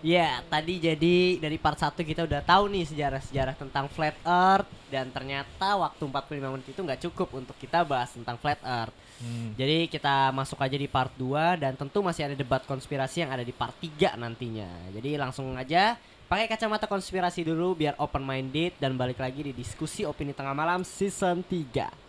Ya, tadi jadi dari part 1 kita udah tahu nih sejarah-sejarah tentang flat earth dan ternyata waktu 45 menit itu nggak cukup untuk kita bahas tentang flat earth. Hmm. Jadi kita masuk aja di part 2 dan tentu masih ada debat konspirasi yang ada di part 3 nantinya. Jadi langsung aja pakai kacamata konspirasi dulu biar open minded dan balik lagi di diskusi opini tengah malam season 3.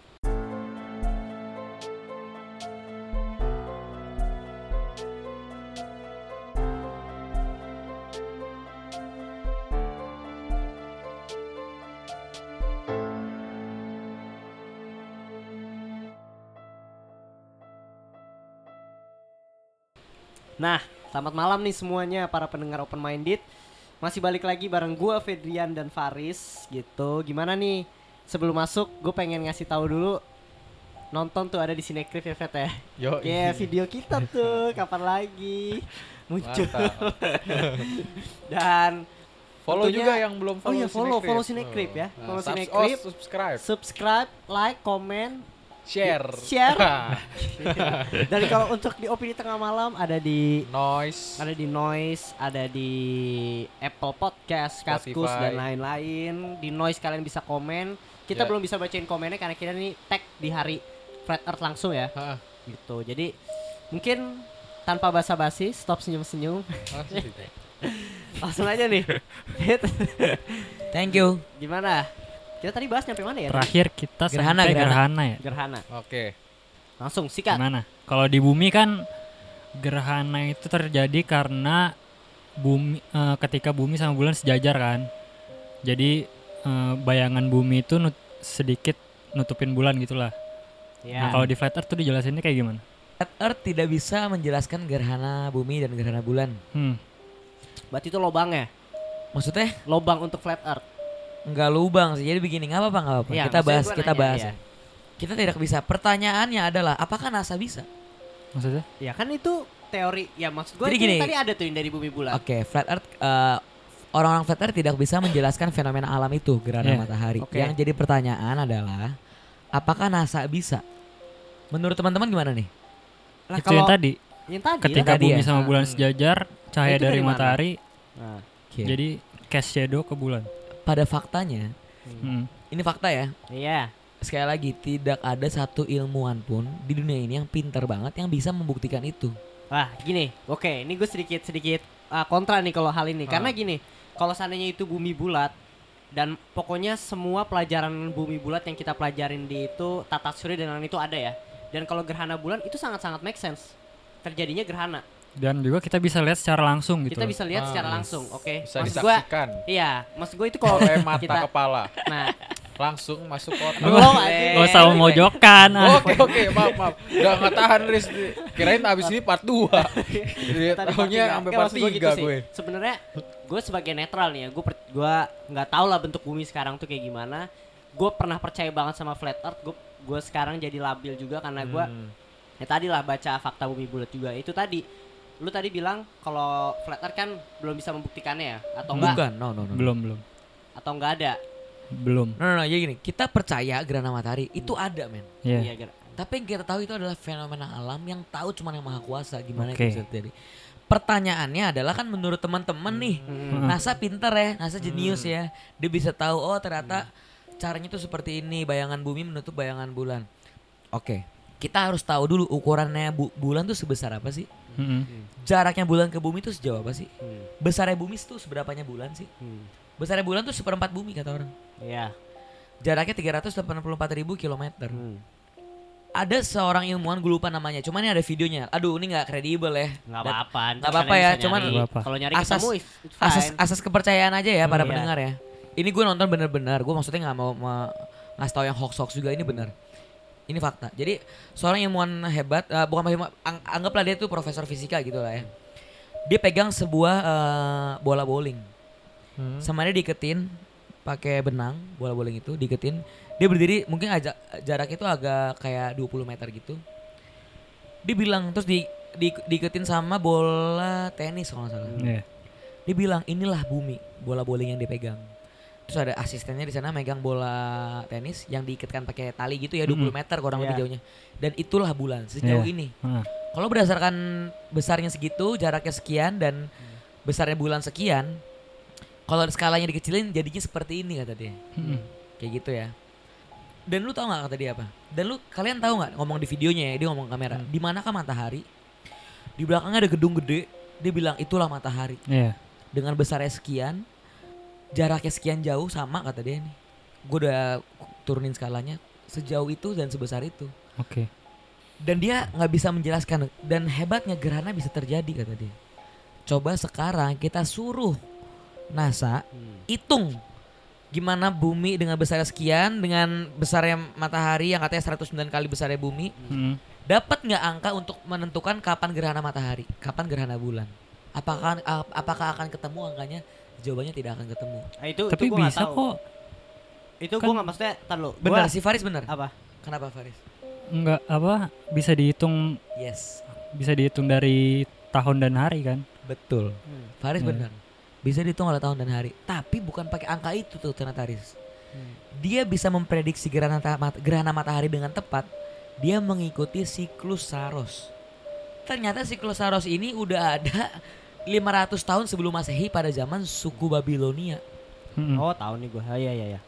Nah, selamat malam nih semuanya para pendengar open minded. Masih balik lagi bareng gua Fedrian dan Faris gitu. Gimana nih? Sebelum masuk, gue pengen ngasih tahu dulu nonton tuh ada di Cinecrip ya Fet ya. Yo, Ya video kita tuh kapan lagi muncul. Dan Follow Tentunya- juga yang belum Oh follow iya, follow- Cinecrip. follow Cinecrip ya. Nah, Follow subs-. Oh, subscribe. subscribe, like, comment, Share. Share. dan kalau untuk di opini tengah malam ada di Noise. ada di Noise, ada di Apple Podcast, Kaskus Spotify. dan lain-lain. Di Noise kalian bisa komen. Kita Ya. belum bisa bacain komennya karena kita nih tag di hari Flat Earth langsung ya. Hah, Gitu. Jadi mungkin tanpa basa-basi, stop senyum-senyum. asik. langsung aja nih. Thank you. Gimana? Kita tadi bahas nyampe mana ya? Terakhir kita Gerhana, sampai gerhana. gerhana ya. Gerhana. Oke. Langsung sikat. Gimana? Kalau di bumi kan gerhana itu terjadi karena bumi eh, ketika bumi sama bulan sejajar kan. Jadi eh, bayangan bumi itu nut- sedikit nutupin bulan gitulah. Ya. Nah, kalau di flat earth tuh dijelasinnya kayak gimana? Flat Earth tidak bisa menjelaskan gerhana bumi dan gerhana bulan. Hmm. Berarti itu lobangnya. Maksudnya Lobang untuk Flat Earth. Nggak lubang sih. Jadi begini, nggak apa-apa, nggak apa-apa. Iya, kita bahas, kita nanya, bahas. ya. Kita tidak bisa. Pertanyaannya adalah, apakah NASA bisa? Maksudnya? Ya kan itu teori ya maksud gue Jadi gini. tadi ada tuh yang dari bumi bulan. Oke, Flat Earth. eh, Orang-orang Flat Earth tidak bisa menjelaskan fenomena alam itu, gerhana Iya. matahari. Oke. Yang jadi pertanyaan adalah, apakah NASA bisa? Menurut teman-teman gimana nih? Lah itu yang kalau tadi yang tadi ketika tadi bumi ya? sama bulan Hmm. sejajar, cahaya Itu dari dari matahari Nah, Oke. jadi cast shadow ke bulan. Pada faktanya, Hmm. ini fakta ya. iya. Sekali lagi, tidak ada satu ilmuwan pun di dunia ini yang pintar banget yang bisa membuktikan itu. Wah, gini. Oke, ini gue sedikit sedikit ah, kontra nih kalau hal ini. Ah. Karena gini, kalau seandainya itu bumi bulat dan pokoknya semua pelajaran bumi bulat yang kita pelajarin di itu tata surya dan lain itu ada ya. Dan kalau gerhana bulan itu sangat-sangat make sense. Terjadinya gerhana. Dan juga kita bisa lihat secara langsung gitu. Kita bisa lihat Ah, secara langsung, oke. Bisa Maksud gua disaksikan iya, maksud gue itu kalau oleh mata kita kepala. nah, Langsung masuk otak. belum anjing. Gak usah ah. Oke oke maaf maaf. Udah nggak tahan Riz. Kirain abis ini part 2 Jadi Tadi part tahunya sampai part maksud gua 3 gitu sih. gue. Sebenarnya gue sebagai netral nih ya, gue gue nggak tahu lah bentuk bumi sekarang tuh kayak gimana. Gue pernah percaya banget sama flat earth. Gue gue sekarang jadi labil juga karena gue Hmm. ya tadi lah baca fakta bumi bulat juga. Itu tadi lu tadi bilang kalau flat earth kan belum bisa membuktikannya ya atau enggak Bukan, no, no, no. no. Belum, belum. atau enggak ada. Belum. No, no, no, jadi gini, kita percaya gerhana matahari itu ada, men. Iya. Iya, Ger. Tapi yang kita tahu itu adalah fenomena alam yang tahu cuma yang maha kuasa gimana Oke. itu bisa terjadi. Pertanyaannya adalah kan menurut teman-teman nih, Hmm. NASA pinter ya, NASA jenius ya. Dia bisa tahu oh ternyata caranya tuh seperti ini, bayangan bumi menutup bayangan bulan. Oke. Kita harus tahu dulu ukurannya bu- bulan tuh sebesar apa sih? Mm-mm. Jaraknya bulan ke bumi tuh sejauh apa sih? Hmm. Besarnya bumi tuh seberapanya bulan sih? Hmm. Besarnya bulan tuh seperempat bumi kata orang. Iya. Jaraknya 384 ribu kilometer. Hmm. Ada seorang ilmuwan gue lupa namanya, cuman ini ada videonya. Aduh, ini nggak kredibel ya. Nggak apa-apa. ntar nggak apa-apa ya, cuman- kalau nyari Asas- ketemu Asas asas kepercayaan aja ya para Hmm, iya. pendengar ya. Ini gue nonton bener-bener. Gue maksudnya nggak mau ngasih tahu yang hoax-hoax juga ini bener. Ini fakta. Jadi seorang ilmuwan hebat, eh, bukan ilmuwan, ang- anggaplah dia tuh profesor fisika gitu lah ya. Dia pegang sebuah eh, bola bowling. Hmm. Sama dia diiketin pakai benang, bola bowling itu diiketin. Dia berdiri mungkin agak jarak itu agak kayak 20 meter gitu. Dia bilang terus di, di diiketin sama bola tenis kalau nggak salah. Iya. Dia bilang inilah bumi, bola bowling yang dipegang. Terus ada asistennya di sana megang bola tenis yang diikatkan pakai tali gitu ya 20 Mm-mm. meter kurang lebih Iya. jauhnya. Dan itulah bulan sejauh Iya. ini. Ah. Kalau berdasarkan besarnya segitu, jaraknya sekian dan besarnya bulan sekian, kalau skalanya dikecilin jadinya seperti ini kata dia. Mm-mm. Kayak gitu ya. Dan lu tahu nggak kata dia apa? Dan lu kalian tahu nggak ngomong di videonya ya dia ngomong ke kamera. Di manakah matahari? Di belakangnya ada gedung gede. Dia bilang itulah matahari. Iya. Dengan besarnya sekian, jaraknya sekian jauh sama kata dia nih. Gue udah turunin skalanya sejauh itu dan sebesar itu. Oke. Dan dia nggak bisa menjelaskan dan hebatnya gerhana bisa terjadi kata dia. Coba sekarang kita suruh NASA hitung gimana bumi dengan besar sekian dengan besarnya matahari yang katanya 109 kali besarnya bumi Mm. dapat nggak angka untuk menentukan kapan gerhana matahari kapan gerhana bulan apakah ap- apakah akan ketemu angkanya jawabannya tidak akan ketemu Nah, itu Tapi itu gua bisa tahu. kok. Itu Kan- gua nggak maksudnya tar lu. benar si Faris benar apa? kenapa Faris Enggak apa bisa dihitung yes bisa dihitung dari tahun dan hari kan? betul Hmm. Faris Hmm. benar bisa dihitung oleh tahun dan hari tapi bukan pakai angka itu tuh ternyata Faris Hmm. dia bisa memprediksi gerhana ta- mat- gerhana matahari dengan tepat dia mengikuti siklus Saros ternyata siklus Saros ini udah ada 500 tahun sebelum masehi pada zaman suku Babilonia. Mm-mm. Oh, tahu nih gua. Oh, iya iya iya.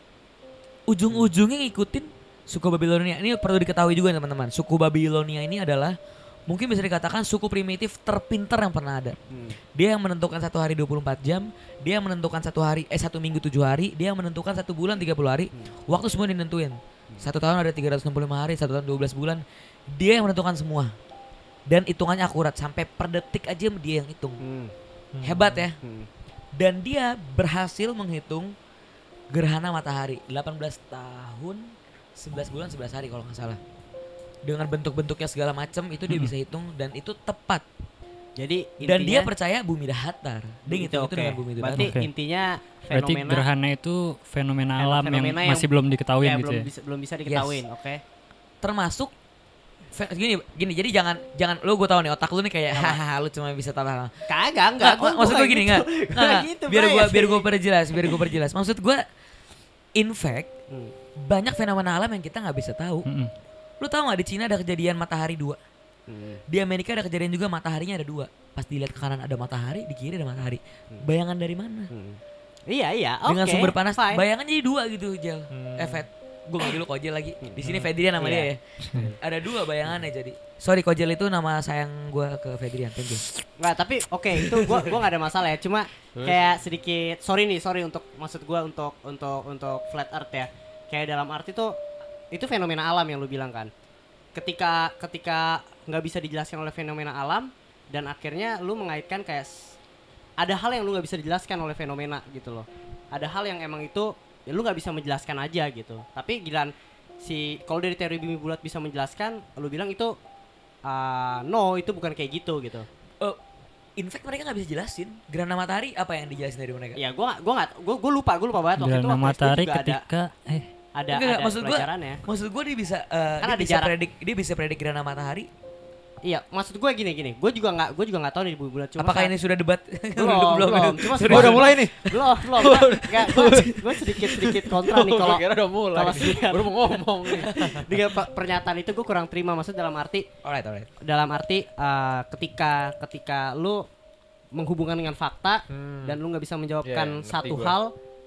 ujung-ujungnya ngikutin suku Babilonia. Ini perlu diketahui juga teman-teman. Suku Babilonia ini adalah mungkin bisa dikatakan suku primitif terpinter yang pernah ada. Hmm. dia yang menentukan satu hari 24 jam dia yang menentukan satu hari eh satu minggu tujuh hari dia yang menentukan satu bulan 30 hari. Waktu semua dinentuin. Satu tahun ada 365 hari satu tahun 12 bulan dia yang menentukan semua dan hitungannya akurat sampai per detik aja dia yang hitung Hmm. hebat ya Hmm. dan dia berhasil menghitung gerhana matahari 18 tahun 11 bulan 11 hari kalau nggak salah dengan bentuk-bentuknya segala macam itu dia Hmm. bisa hitung dan itu tepat Jadi dan dia intinya- percaya bumi datar dia Gitu, ngitung itu dengan bumi itu Berarti datar Oke. intinya Berarti fenomena gerhana itu fenomena Fenomena alam yang, yang- masih belum diketahui ya, gitu belum ya. bisa belum bisa diketahuin, oke? termasuk fe- gini gini jadi jangan jangan lu gue tahu nih otak lu nih kayak hahaha lu cuma bisa hal Kagak, enggak. Nggak, mak- maksud gue gini nggak nggak, gitu, biar gue biar gue perjelas biar gue perjelas maksud gue in fact Hmm. banyak fenomena alam yang kita nggak bisa tahu Mm-mm. lu tahu nggak di Cina ada kejadian matahari dua Hmm. di Amerika ada kejadian juga mataharinya ada dua pas dilihat ke kanan ada matahari di kiri ada matahari bayangan dari mana Hmm. Iya, iya, oke. dengan sumber panas fine. bayangan jadi dua gitu Jel Hmm. eh Fed gue manggil lu Kojel lagi di sini Fedrian nama dia ya ada dua bayangannya jadi sorry Kojel itu nama sayang gue ke Fedrian thank you Nggak, tapi oke itu gua gua nggak ada masalah ya. Cuma kayak sedikit sorry nih, sorry untuk maksud gua untuk untuk untuk flat earth ya. Kayak dalam arti tuh itu fenomena alam yang lu bilang kan. Ketika ketika nggak bisa dijelaskan oleh fenomena alam dan akhirnya lu mengaitkan kayak ada hal yang lu nggak bisa dijelaskan oleh fenomena gitu loh. Ada hal yang emang itu ya lu nggak bisa menjelaskan aja gitu. Tapi gilan si kalau dari teori bumi bulat bisa menjelaskan, lu bilang itu ah, no itu bukan kayak gitu gitu. Eh, in fact mereka nggak bisa jelasin gerhana matahari apa yang dijelasin dari mereka Ya gua gua nggak gua, gua lupa gua lupa banget waktu itu Gerhana waktu SD matahari juga ada ketika eh ada enggak, ada maksud gua- pelajarannya. maksud gue dia bisa eh, Kan dia ada bisa jarak. predik dia bisa predik gerhana matahari Iya, maksud gua gini gini. Gua juga nggak gua juga nggak tahu nih Bu bulat cuma apakah kan- ini sudah debat belum belum, cuma Oh, udah mulai nih. belum belum Enggak, gua sedikit sedikit kontra nih kalau kira udah mulai. kalau lihat- Baru mau ngomong nih. dengan pe- pernyataan itu gua kurang terima maksud dalam arti alright alright dalam arti eh, ketika ketika lu menghubungkan dengan fakta Hmm. dan lu nggak bisa menjawabkan Iya, ngerti satu gua. hal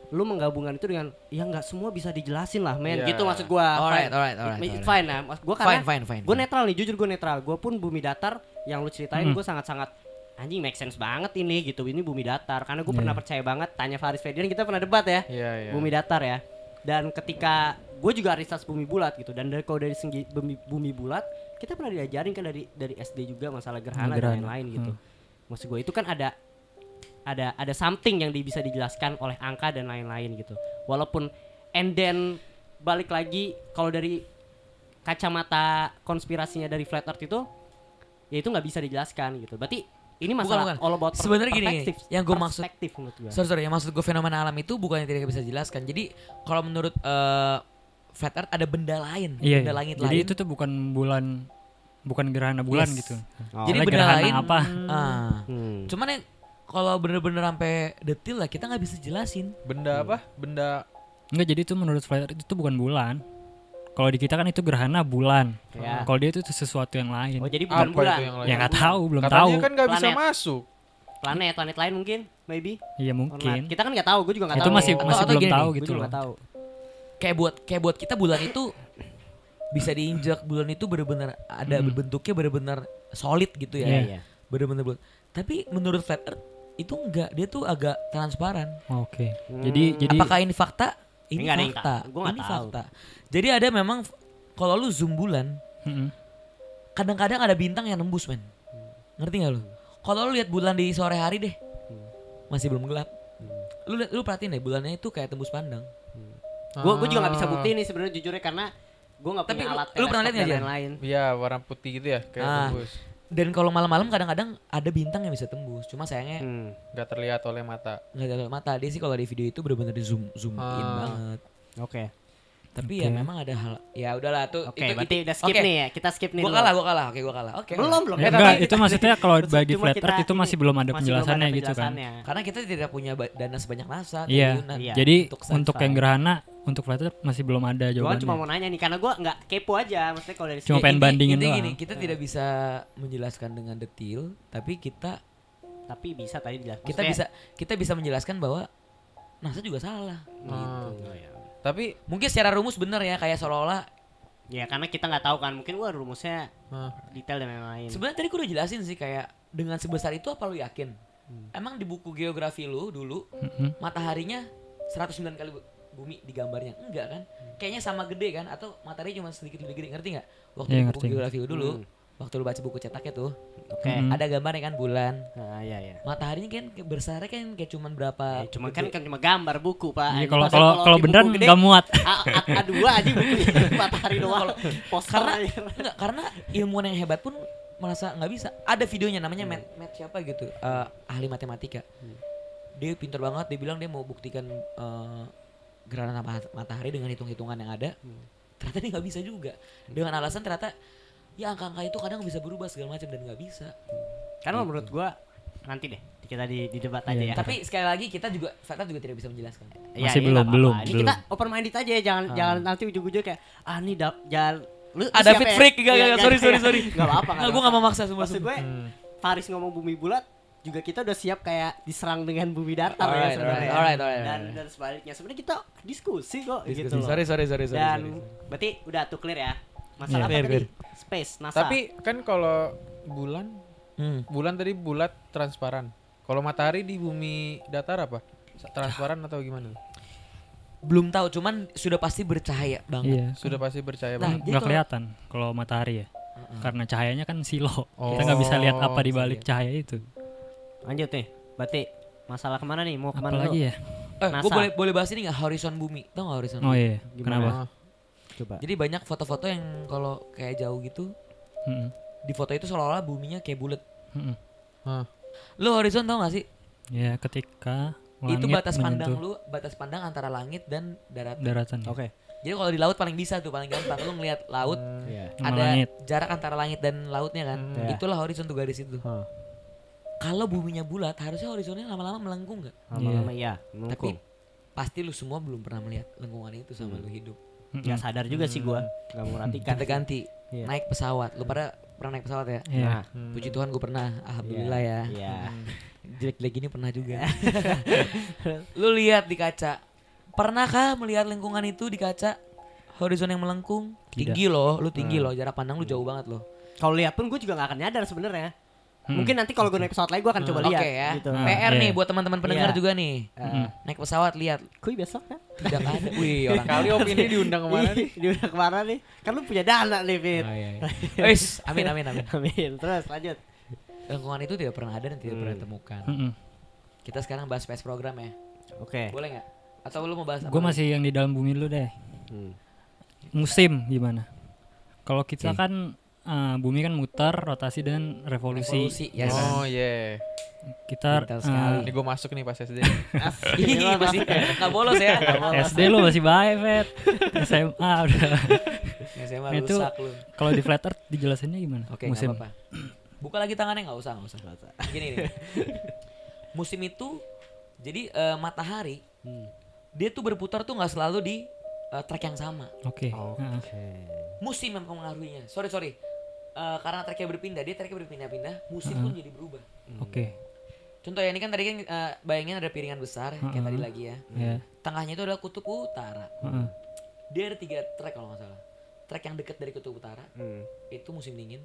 lu menggabungkan itu dengan ya nggak semua bisa dijelasin lah men Iya. gitu maksud gua Alright, fine. alright, alright, alright. fine nah Mas- gua karena fine fine fine gue netral nih jujur gue netral gue pun bumi datar yang lu ceritain Hmm. gue sangat sangat anjing make sense banget ini gitu ini bumi datar karena gue Iya. pernah percaya banget tanya Faris Fedian kita pernah debat ya Iya, iya. bumi datar ya dan ketika gue juga research bumi bulat gitu dan dari kalau dari segi bumi, bumi bulat kita pernah diajarin kan dari dari SD juga masalah gerhana, dan Gerhana. lain-lain gitu Hmm. maksud gue itu kan ada ada ada something yang di- bisa dijelaskan oleh angka dan lain-lain gitu walaupun and then balik lagi kalau dari kacamata konspirasinya dari flat earth itu ya itu nggak bisa dijelaskan gitu berarti ini Bukan, masalah bukan. all about Sebenarnya gini, perspektif yang gua maksud- gue sorry sorry yang maksud gue fenomena alam itu bukan yang tidak bisa dijelaskan jadi kalau menurut eh, flat earth ada benda lain iya, benda iya. langit jadi lain itu tuh bukan bulan bukan gerhana bulan Yes. gitu Oh. jadi benda gerhana lain apa? ah. Hmm. cuman ya kalau bener-bener sampai detail lah kita nggak bisa jelasin. Benda apa? Benda enggak jadi itu menurut flat earth itu bukan bulan. Kalau di kita kan itu gerhana bulan. Ya. kalau dia itu sesuatu yang lain. Oh jadi bukan apa bulan itu yang ya nggak tahu belum Katanya tahu. kan nggak bisa masuk. planet planet lain mungkin maybe. Iya mungkin. kita kan nggak tahu gue juga nggak Itu tahu. masih Atau- masih atau belum tahu nih, gitu loh. tahu. Kayak buat kayak buat kita bulan itu bisa diinjak. Bulan itu bener-bener ada Hmm. bentuknya bener-bener solid gitu ya. Iya, iya. bener-bener bulat tapi menurut flat earth itu enggak dia tuh agak transparan. Oke. Hmm. Jadi jadi apakah ini fakta? Ini Enggak fakta. Tahu. Gua ini tahu. fakta. Jadi ada memang kalau lu zoom bulan kadang-kadang ada bintang yang nembus men. Ngerti nggak lu? Kalau lu lihat bulan di sore hari deh masih belum gelap. Lu lihat lu perhatiin deh bulannya itu kayak tembus pandang. Gue gue juga nggak bisa buktiin nih sebenarnya jujurnya karena gue nggak Tapi punya lu- alat lu pernah lihat nggak, lain-lain. Iya, warna putih gitu ya, kayak Ah. tembus. Dan kalau malam-malam kadang-kadang ada bintang yang bisa tembus cuma sayangnya Hmm. Nggak terlihat oleh mata. nggak ada mata dia sih kalau di video itu benar-benar di zoom zoom in Ah. banget oke tapi Oke. ya memang ada hal ya udahlah tuh oke itu berarti itu- udah skip oke. nih ya kita skip nih gua dulu. kalah gua kalah oke gua kalah oke belum belum Ya, enggak, itu maksudnya kalau bagi flat kita earth itu ini masih belum ada masih belum penjelasannya ada gitu kan. karena kita tidak punya dana sebanyak NASA atau Iya. Iya. Jadi Untuk untuk, yang gerhana untuk flat earth masih belum ada jawabannya. cuma mau nanya nih karena gue nggak kepo aja maksudnya kalau dari Cuma pengen bandingin doang. gini kita tidak bisa menjelaskan dengan detail tapi kita tapi bisa tadi jelas kita bisa kita bisa menjelaskan bahwa NASA juga salah Ah. gitu. ya. Tapi mungkin secara rumus benar ya kayak seolah-olah ya karena kita nggak tahu kan mungkin gua rumusnya detail dan lain-lain sebenarnya tadi gue udah jelasin sih kayak dengan sebesar itu apa lu yakin Hmm. emang di buku geografi lu dulu Mm-mm. mataharinya 109 kali bumi di gambarnya enggak kan? Kayaknya sama gede kan? Atau matahari cuma sedikit lebih gede ngerti nggak? Waktu buku ngerti. geografi lu dulu Hmm. waktu lu baca buku cetaknya tuh oke. Hmm. ada gambarnya kan bulan. Nah ya ya mataharinya kan besarnya kan kayak cuman berapa Eh, cuma kan kan cuma gambar buku pak. Iya, Ini kalau kalau kalau beneran gede, nggak muat. A, A, A2 aja buku matahari doang. Poster karena enggak karena ilmuwan yang hebat pun merasa nggak bisa. Ada videonya namanya Hmm. Matt, Matt siapa gitu eh, ahli matematika. Dia pintar banget dia bilang dia mau buktikan eh, gerhana ma- matahari dengan hitung-hitungan yang ada Hmm. ternyata dia nggak bisa juga dengan alasan ternyata ya angka-angka itu kadang bisa berubah segala macam dan nggak bisa karena menurut gua nanti deh kita di, di debat aja Iya, ya tapi sekali lagi kita juga Fata juga tidak bisa menjelaskan Ya, Masih ya, belum, nggak apa-apa. belum, Ini belum. kita open minded aja ya, jangan jangan nanti ujung-ujung kayak ah nih dap jangan lu siapa David ya? Freak, enggak, Iya, enggak, sorry, sorry, sorry. Enggak apa-apa. Nggak, gua nggak mau maksa, sumpah, Maksud gue Hmm. Faris ngomong bumi bulat juga kita udah siap kayak diserang dengan bumi datar ya Alright, sebenarnya. alright, alright, dan alright. dan sebaliknya sebenarnya kita diskusi kok Diskusi. gitu loh. sorry sorry sorry sorry, dan sorry. berarti udah tuh clear ya. Masalah Iya, apa clear, tadi? Space, NASA. tapi kan kalau bulan, Hmm. bulan tadi bulat transparan. Kalau matahari di bumi datar apa? Transparan atau gimana? belum tahu cuman sudah pasti bercahaya banget Iya. Sudah pasti percaya Nah, banget. Nggak kelihatan kalau matahari ya. Karena cahayanya kan silo. Kita nggak Oh, bisa lihat apa di balik lihat. cahaya itu. Lanjut nih. Berarti masalah ke mana nih? Mau Apa ke mana lagi ya? Eh, gue boleh boleh bahas ini nggak horizon bumi? Tau nggak horizon? Oh bumi? iya. Kenapa? Ah, Coba. Jadi banyak foto-foto yang kalau kayak jauh gitu, Mm-mm. di foto itu seolah-olah buminya kayak bulat. Mm-mm. ah. Lu horizon tau gak sih? Ya ketika itu langit batas pandang menyentuh lu, batas pandang antara langit dan darat. daratan. ya. Oke. Jadi kalau di laut paling bisa tuh paling gampang lu ngelihat laut Iya. Sama ada langit. jarak antara langit dan lautnya kan. Hmm. Iya. Itulah horizon tuh garis itu. Huh. Kalau buminya bulat, harusnya horizonnya lama-lama melengkung nggak? Lama-lama iya, Tapi melengkung. pasti lu semua belum pernah melihat lengkungan itu sama Hmm. lu hidup. Nggak sadar juga sih gua. Enggak merhatikan. Kita ganti Iya. naik pesawat. Lu pada pernah naik pesawat ya? Iya. Nah, Puji Tuhan gue pernah, alhamdulillah ya. Iya. Jelek-jelek gini pernah juga. lu lihat di kaca. Pernahkah melihat lingkungan itu di kaca? Horizon yang melengkung, tinggi loh, lu tinggi loh, jarak pandang lu jauh banget loh. Kalau lihat pun gue juga gak akan nyadar sebenarnya. Hmm. Mungkin nanti kalau gue naik pesawat lagi gue akan coba Oke lihat. ya. Gitu. Hmm. PR Iya. nih buat teman-teman pendengar Iya. juga nih. Eh, Naik pesawat lihat, Kuy besok kan? tidak ada. Wih, orang Kali opini diundang ke mana nih? Di udah ke mana nih? Kan lu punya dana nih, Fit. Oh, iya, iya. Wis, amin amin amin. Amin. Terus lanjut. Lingkungan itu tidak pernah ada dan tidak Hmm. pernah ditemukan. Mm-mm. Kita sekarang bahas space program ya. Oke. Boleh nggak? Atau lu mau bahas apa? Gue masih yang di dalam bumi dulu deh. Hmm. Musim gimana? Kalau kita Oke. kan eh, bumi kan muter, rotasi dan revolusi. Revolusi, yes. Oh iya. Kita Pintar eh, sekali. Ini gue masuk nih pas SD. Ih, masih nggak bolos ya. nggak bolos. SD lu masih baik, Fet. SMA udah. Saya mah Itu rusak lu. Kalau di flat earth dijelasinnya gimana? Oke, nggak Musim. apa-apa. Buka lagi tangannya nggak usah, nggak usah. Gini nih. Musim itu jadi eh, matahari Hmm. dia tuh berputar tuh nggak selalu di eh, track yang sama. Oke. Oke. Heeh. Musim yang mempengaruhinya. Sorry sorry. Eh, karena tracknya berpindah, dia tracknya berpindah-pindah, musim pun jadi berubah. Oke. Contoh ya ini kan tadi kan eh, bayangin ada piringan besar kayak tadi lagi ya. Ya. Tengahnya itu adalah kutub utara. Heeh. Dia ada tiga track kalau nggak salah. Track yang dekat dari kutub utara Hmm. itu musim dingin.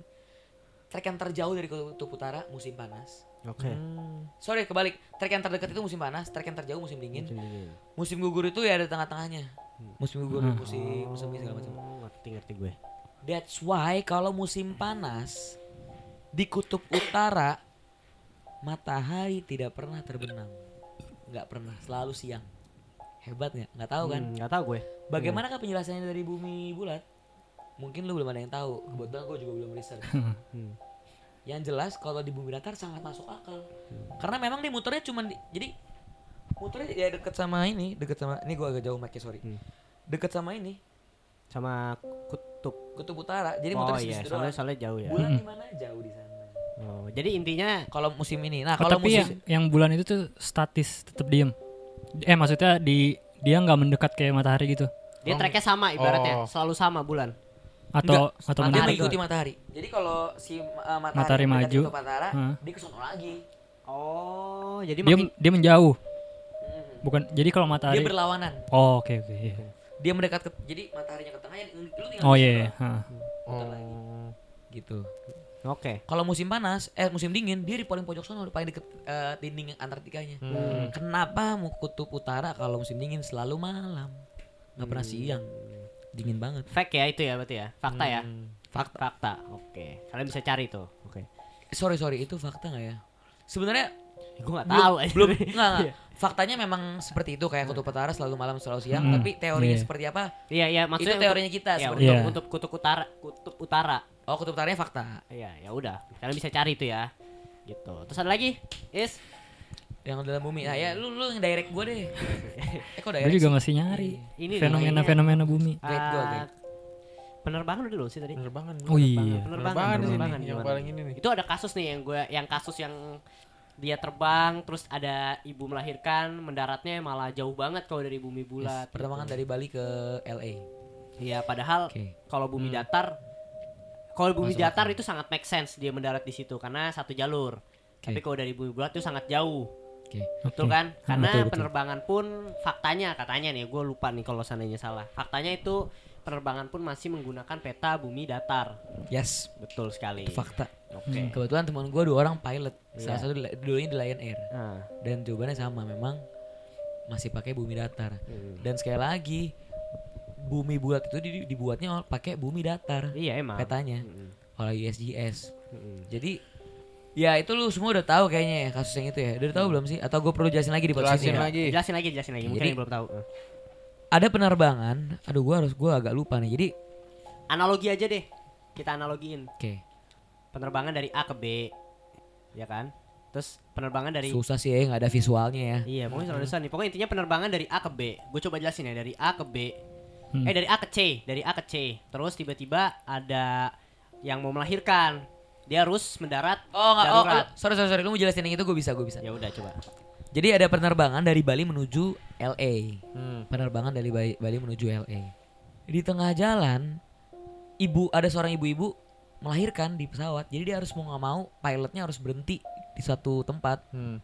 Track yang terjauh dari kutub utara musim panas. Oke. Sorry kebalik. Track yang terdekat itu musim panas, track yang terjauh musim dingin. Musim dingin. Musim gugur itu ya ada tengah-tengahnya. Musim gugur, Hmm. musim musim segala macam. Oh, ngerti ngerti gue. That's why kalau musim panas di kutub utara matahari tidak pernah terbenam. Nggak pernah, selalu siang. Hebat nggak? Nggak tahu kan? Hmm, Nggak tahu gue. Bagaimana kah penjelasannya dari bumi bulat? Mungkin lu belum ada yang tahu. Kebetulan gue juga belum research. Hmm. Yang jelas kalau di bumi datar sangat masuk akal. Karena memang dia muternya cuma di, jadi muternya ya deket sama ini, deket sama ini gue agak jauh mic sorry. Hmm. Deket sama ini Sama kutub. kutub utara. Jadi oh iya, soalnya doang. soalnya jauh ya. Bulan di mana? Jauh di sana. Oh, jadi intinya Kalau musim ini. Nah, Oh, kalau tapi musim yang, yang bulan itu tuh statis, tetap diem. Eh maksudnya di dia nggak mendekat kayak matahari gitu. dia tracknya sama ibaratnya, Oh. selalu sama bulan. Atau Enggak, atau dia mendekat. mengikuti matahari. Jadi kalau si uh, matahari, Matahari maju. kutub utara, Hah. dia ke sono lagi. Oh, jadi Dia makin dia menjauh. Hmm. Bukan jadi kalau Dia matahari berlawanan. Oh, oke oke. iya. Dia mendekat ke jadi mataharinya ke tengah ya lu tinggal Oh iya. situ iya, ha. Muter lagi. Gitu. Oke. Kalau musim panas, eh musim dingin dia di paling pojok sana, di paling deket eh, dinding Antartikanya. Hmm. Kenapa mau kutub utara kalau musim dingin selalu malam? Nggak pernah siang. Dingin banget. Fact ya itu ya berarti ya. Fakta ya. Hmm. Fakta. Fakta. Oke. Kalian bisa cari tuh. Oke. Sorry sorry itu fakta nggak ya? Sebenarnya Gue nggak belum tahu. belum enggak, enggak. Faktanya memang seperti itu kayak kutub utara selalu malam selalu siang, Hmm. tapi teorinya Iya. seperti apa? Iya iya maksudnya itu teorinya kita untuk, ya, seperti itu. untuk kutub utara kutub utara. Oh, kutub utaranya fakta. Iya ya udah. Kalian bisa cari itu ya. Gitu. Terus ada lagi? Is. Yang dalam bumi. Nah, ya lu lu yang direct gue deh. eh kok direct? Gue juga sih? masih nyari Ini nih, fenomena-fenomena bumi. Guide gua, Ah, guide. Penerbangan udah dulu sih tadi. Penerbangan. Oh iya. Penerbangan, Penerbangan ini penerbangan nih, yang gimana? paling ini nih. Itu ada kasus nih yang gue yang kasus yang dia terbang terus ada ibu melahirkan mendaratnya malah jauh banget kalau dari bumi bulat. Yes, pertama kan dari Bali ke LA. Iya, padahal Oke. kalau bumi datar kalau bumi Masuk datar itu sangat make sense dia mendarat di situ karena satu jalur. Tapi kalau dari bumi bulat itu sangat jauh. Oke. Betul Oke. kan? Ah, Karena betul, betul. penerbangan pun faktanya katanya nih, gue lupa nih kalau seandainya salah. Faktanya itu penerbangan pun masih menggunakan peta bumi datar. Yes, Betul sekali. itu fakta. Oke. Kebetulan teman gue dua orang pilot. Salah Iya. satu di- dulunya di Lion Air. Nah, Dan jawabannya sama, memang masih pakai bumi datar. Hmm. Dan sekali lagi bumi bulat itu di- dibuatnya pakai bumi datar iya emang. petanya Mm-mm. oleh USGS. Mm-mm. Jadi ya itu lu semua udah tahu kayaknya ya kasus yang itu ya. Udah tahu belum sih? Atau gue perlu jelasin lagi di podcast Jelasin ini? ya? lagi. Jelasin lagi, jelasin lagi. Mungkin Jadi- yang belum tahu. Ada penerbangan. Aduh gue harus gue agak lupa nih. Jadi Analogi aja deh. Kita analogiin. oke Penerbangan dari A ke B. Ya kan? Terus penerbangan dari susah sih ya nggak ada visualnya ya. Iya, pokoknya selalu susah nih. Pokoknya intinya penerbangan dari A ke B. Gue coba jelasin ya dari A ke B. Hmm. Eh dari A ke C, dari A ke C. Terus tiba-tiba ada yang mau melahirkan. Dia harus mendarat Oh nggak, oh, oh, sorry sorry sorry, lu mau jelasin yang itu gue bisa gue bisa. Ya udah coba. Jadi ada penerbangan dari Bali menuju LA. Hmm. Penerbangan dari Bali, Bali menuju LA. Di tengah jalan, ibu ada seorang ibu-ibu melahirkan di pesawat. Jadi dia harus mau nggak mau pilotnya harus berhenti di suatu tempat. Hmm.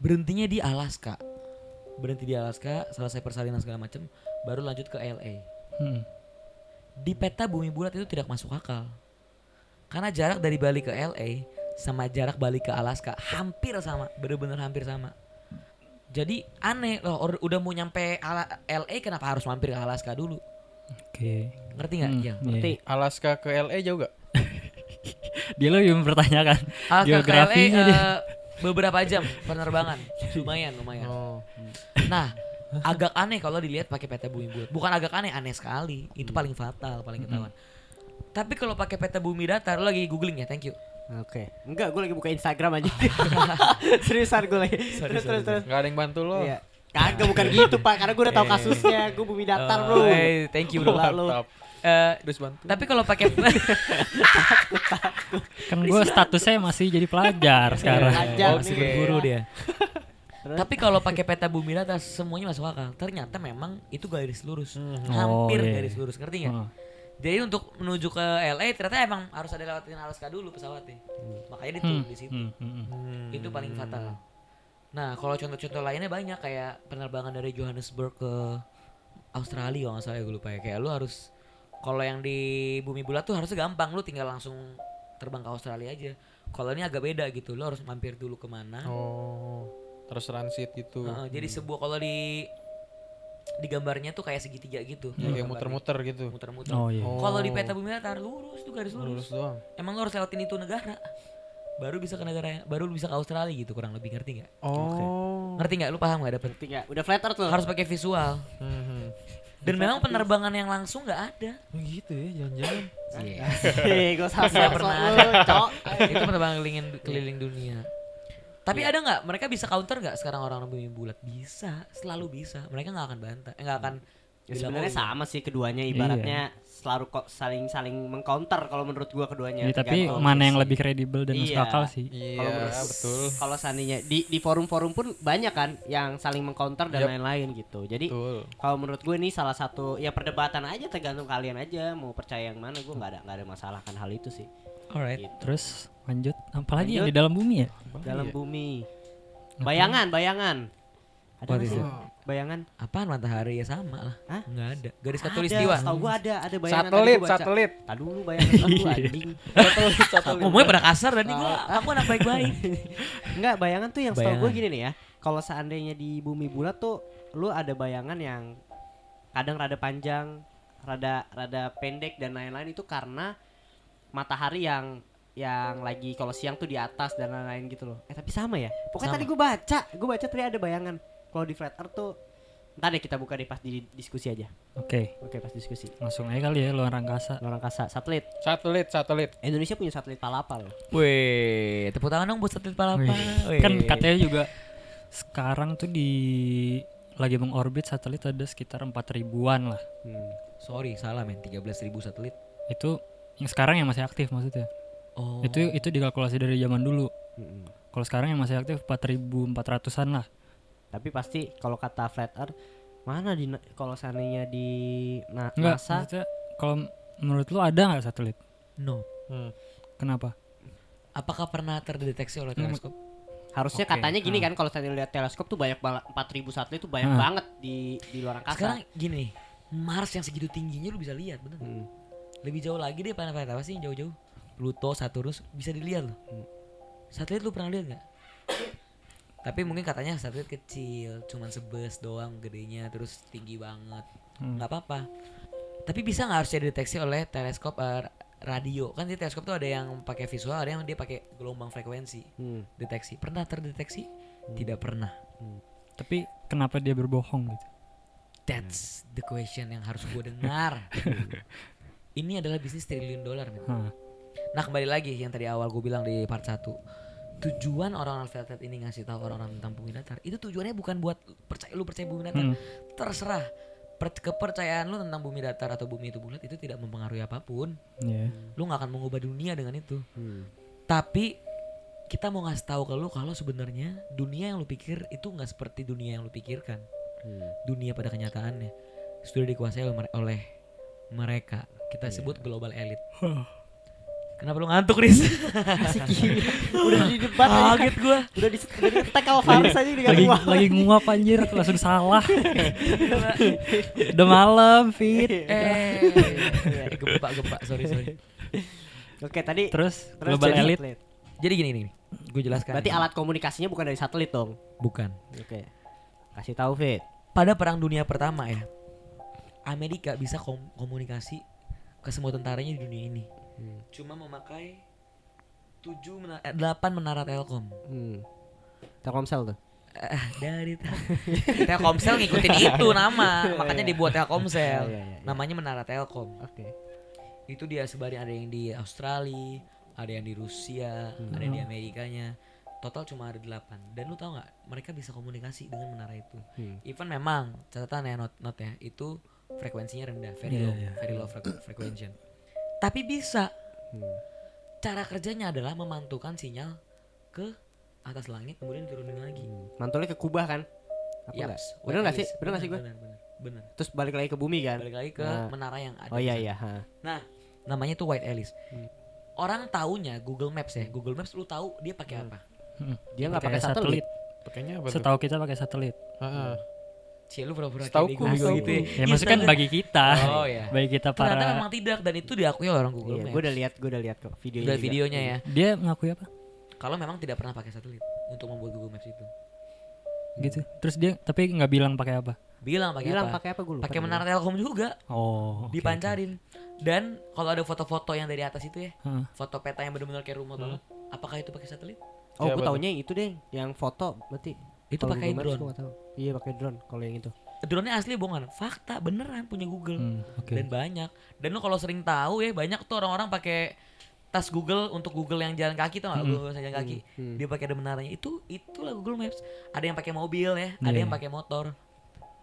Berhentinya di Alaska. Berhenti di Alaska, selesai persalinan segala macam, baru lanjut ke LA. Hmm. Di peta bumi bulat itu tidak masuk akal. Karena jarak dari Bali ke LA sama jarak Bali ke Alaska hampir sama, bener-bener hampir sama. Jadi aneh loh, udah mau nyampe Ala- LA kenapa harus mampir ke Alaska dulu? Oke. Ngerti nggak? Hmm, Iya. iya. Ngerti? Alaska ke LA jauh gak? Dia lo yang mempertanyakan Alaska ke LA geografinya dia. eh, beberapa jam penerbangan, lumayan lumayan. Oh. Nah, agak aneh kalau dilihat pakai peta bumi bulat. Bukan agak aneh, aneh sekali. Itu paling fatal, paling ketahuan. Tapi kalau pakai peta bumi datar, lo lagi googling ya, thank you. Oke. Enggak, gue lagi buka Instagram aja. Seriusan gue lagi. terus terus terus. Gak ada yang bantu lo. Iya. Kagak bukan gitu, Pak. Karena gue udah tahu kasusnya. Gue bumi datar, Oh, Bro. hey, thank you bro. Mantap. Eh, Terus bantu. tapi kalau pakai Kan gue statusnya masih jadi pelajar sekarang. Pelajar Oh, masih nih. berburu dia. Terus? Tapi kalau pakai peta bumi datar semuanya masuk akal. Ternyata memang itu garis lurus. Hmm. Hampir Oh, iya. garis lurus, ngerti nggak? Oh. Jadi untuk menuju ke LA ternyata emang harus ada lewatin Alaska dulu pesawatnya. Makanya diturun Hmm, di situ. hmm, hmm, hmm. Itu paling fatal. Nah, kalau contoh-contoh lainnya banyak kayak penerbangan dari Johannesburg ke Australia kalau nggak salah ya gue lupa ya. Kayak lu harus kalau yang di bumi bulat tuh harusnya gampang, lu tinggal langsung terbang ke Australia aja. Kalau ini agak beda gitu, lu harus mampir dulu ke mana. Oh, terus transit gitu. Heeh, jadi sebuah kalau di di gambarnya tuh kayak segitiga gitu. Ya, kayak muter-muter gitu. Muter-muter. Oh iya. Kalau di peta bumi datar lurus tuh garis lurus. Lurus doang. Emang lu harus lewatin itu negara. Baru bisa ke negara baru bisa ke Australia gitu kurang lebih ngerti nggak? Oh. Ngerti nggak? Lu paham nggak dapet? Ngerti nggak? Udah flat earth tuh. Harus pakai visual. Mhm. Dan memang penerbangan yang langsung nggak ada. Oh, gitu ya, jangan-jangan. Iya. Gue Nggak sama pernah itu penerbangan keliling keliling dunia. Tapi ada nggak? Mereka bisa counter nggak sekarang orang bumi bulat? Bisa, selalu bisa. Mereka nggak akan bantah, eh, nggak akan. Ya, sebenarnya "Oh, iya." sama sih keduanya ibaratnya selalu kok saling saling mengcounter kalau menurut gua keduanya. Iya, tapi mana yang lebih kredibel dan masuk Iya. akal sih? Iya, menurut- betul. Kalau seandainya di di forum-forum pun banyak kan yang saling mengcounter dan lain-lain gitu. Jadi kalau menurut gue ini salah satu ya perdebatan aja tergantung kalian aja mau percaya yang mana gue nggak ada nggak ada masalah kan hal itu sih. Alright. Gitu. Terus lanjut, apalagi yang Lanjut. di dalam bumi ya? Dalam Iya. bumi. Bayangan, bayangan. Ada What? Bayangan. Apaan matahari ya sama lah. Hah? Nggak ada. Garis katulistiwa. Setahu gue ada, ada bayangan. Satelit, gua baca. satelit. Tadi dulu bayangan satu anjing. Satelit, satelit. Ngomongnya pada kasar tadi gua aku anak baik-baik. Enggak, bayangan tuh yang setahu gue Bayangan. gini nih ya. Kalau seandainya di bumi bulat tuh lu ada bayangan yang kadang rada panjang, rada rada pendek dan lain-lain itu karena matahari yang yang lagi kalau siang tuh di atas dan lain-lain gitu loh. Eh tapi sama ya. Pokoknya Sama. tadi gue baca, gue baca tadi ada bayangan. Kalau di flat earth tuh Ntar deh kita buka deh pas di diskusi aja. Oke, Oke pas diskusi. langsung aja kali ya luar angkasa. Luar angkasa, satelit. Satelit, satelit. Indonesia punya satelit Palapa loh. Wih, tepuk tangan dong buat satelit palapa. Wih, Kan katanya juga sekarang tuh di lagi mengorbit satelit ada sekitar 4 ribuan lah. Hmm. Sorry, salah men. 13.000 satelit. Itu yang sekarang yang masih aktif maksudnya. Oh. Itu itu dikalkulasi dari zaman dulu. Mm-mm. Kalau sekarang yang masih aktif 4.400-an lah. Tapi pasti kalau kata flat earth mana di kalau seandainya di na- Enggak, NASA maksudnya kalau menurut lu ada nggak satelit? no. Hmm. Kenapa? Apakah pernah terdeteksi oleh Hmm, teleskop? harusnya Oke, katanya gini ah. kan kalau saya lihat teleskop tuh banyak banget 4000 satelit tuh banyak Ah. banget di di luar angkasa. Sekarang gini nih, Mars yang segitu tingginya lu bisa lihat, bener. nggak? Hmm. Lebih jauh lagi deh planet-planet apa sih yang jauh-jauh? Pluto, Saturnus bisa dilihat loh. Hmm. Satelit lu pernah lihat nggak? Tapi mungkin katanya satelit kecil, cuman sebes doang gedenya, terus tinggi banget. Hmm. nggak apa-apa. Tapi bisa nggak harusnya dideteksi oleh teleskop eh, radio? Kan di teleskop tuh ada yang pakai visual, ada yang dia pakai gelombang frekuensi Hmm. deteksi. Pernah terdeteksi? Tidak pernah. Tapi kenapa dia berbohong gitu? That's the question yang harus gue dengar. Ini adalah bisnis triliun dolar, men. Hah. Nah kembali lagi yang tadi awal gue bilang di part 1 Tujuan orang-orang Velvet ini ngasih tahu orang-orang tentang bumi datar Itu tujuannya bukan buat percaya lu percaya bumi datar Hmm. Terserah Per- kepercayaan lu tentang bumi datar atau bumi itu bulat itu tidak mempengaruhi apa pun Iya. lu nggak akan mengubah dunia dengan itu Hmm. tapi kita mau ngasih tahu ke lu kalau sebenarnya dunia yang lu pikir itu nggak seperti dunia yang lu pikirkan Hmm. dunia pada kenyataannya sudah dikuasai oleh mereka kita Iya. sebut global elite kenapa lu ngantuk Riz? udah di debat aja. kaget gua udah di udah di Faris aja di lagi lagi nguap anjir langsung salah. Udah malam, Fit. eh gempa gempa sorry sorry Oke, tadi Terus terus global jadi elite satelit. jadi gini nih gue jelaskan Berarti alat komunikasinya bukan dari satelit dong. bukan Oke. Kasih tahu Fit. pada perang dunia pertama ya Amerika bisa kom- komunikasi ke semua tentaranya di dunia ini Hmm. cuma memakai tujuh mena- eh, delapan menara telkom Hmm. Telkomsel tuh. Eh, dari tel- Telkomsel ngikutin itu nama makanya dibuat Telkomsel Iya, iya, iya. namanya menara telkom Oke. itu dia sebarin ada yang di Australia ada yang di Rusia ada yang di Amerikanya total cuma ada delapan dan lu tau nggak mereka bisa komunikasi dengan menara itu Hmm. even memang catatan ya not not ya itu frekuensinya rendah very Iya, low iya, very low frequ- frequency tapi bisa Hmm. cara kerjanya adalah memantulkan sinyal ke atas langit kemudian diturunin lagi Mantulnya ke Kubah kan? Apa enggak? Yaps, Bener enggak sih? Bener enggak sih gue? bener, bener. bener. Terus balik lagi ke bumi kan? Balik lagi ke Nah. menara yang ada. Oh iya iya. ha. Nah, namanya tuh White Alice. Hmm. Orang taunya Google Maps ya. Google Maps lu tahu dia pakai apa? Mm. Dia nggak pakai satelit. Pakainya apa tuh? Setahu kita pakai satelit. Heeh. Cie lu pura-pura kayak setauku. gitu ya. Ya maksudnya kan Iya, bagi kita. Oh ya. Bagi kita Ternyata para memang tidak dan itu diakui oleh orang Google Iya, Maps. gue udah lihat, gue udah lihat kok videonya. Udah juga. videonya ya. dia ngakui apa? Kalau memang tidak pernah pakai satelit untuk membuat Google Maps itu. Gitu. Terus dia tapi nggak bilang pakai apa? Bilang pakai Bilang apa? pakai apa gue lupa. Pakai menara Telkom juga, Oh. oke, dipancarin. Dan kalau ada foto-foto yang dari atas itu ya. Heeh. foto peta yang benar-benar kayak rumah banget. Apakah itu pakai satelit? Oh, gue tuh? taunya yang itu deh, yang foto berarti. Itu pakai drone. Iya, pakai drone kalau yang itu. Drone-nya asli bohongan. Fakta beneran punya Google. Hmm, oke. Dan banyak. Dan lo kalau sering tahu ya banyak tuh orang-orang pakai tas Google untuk Google yang jalan kaki tau gak? Google yang jalan kaki. Hmm. Dia pakai ada menaranya. Itu itulah Google Maps. Ada yang pakai mobil ya, ada Iya. yang pakai motor.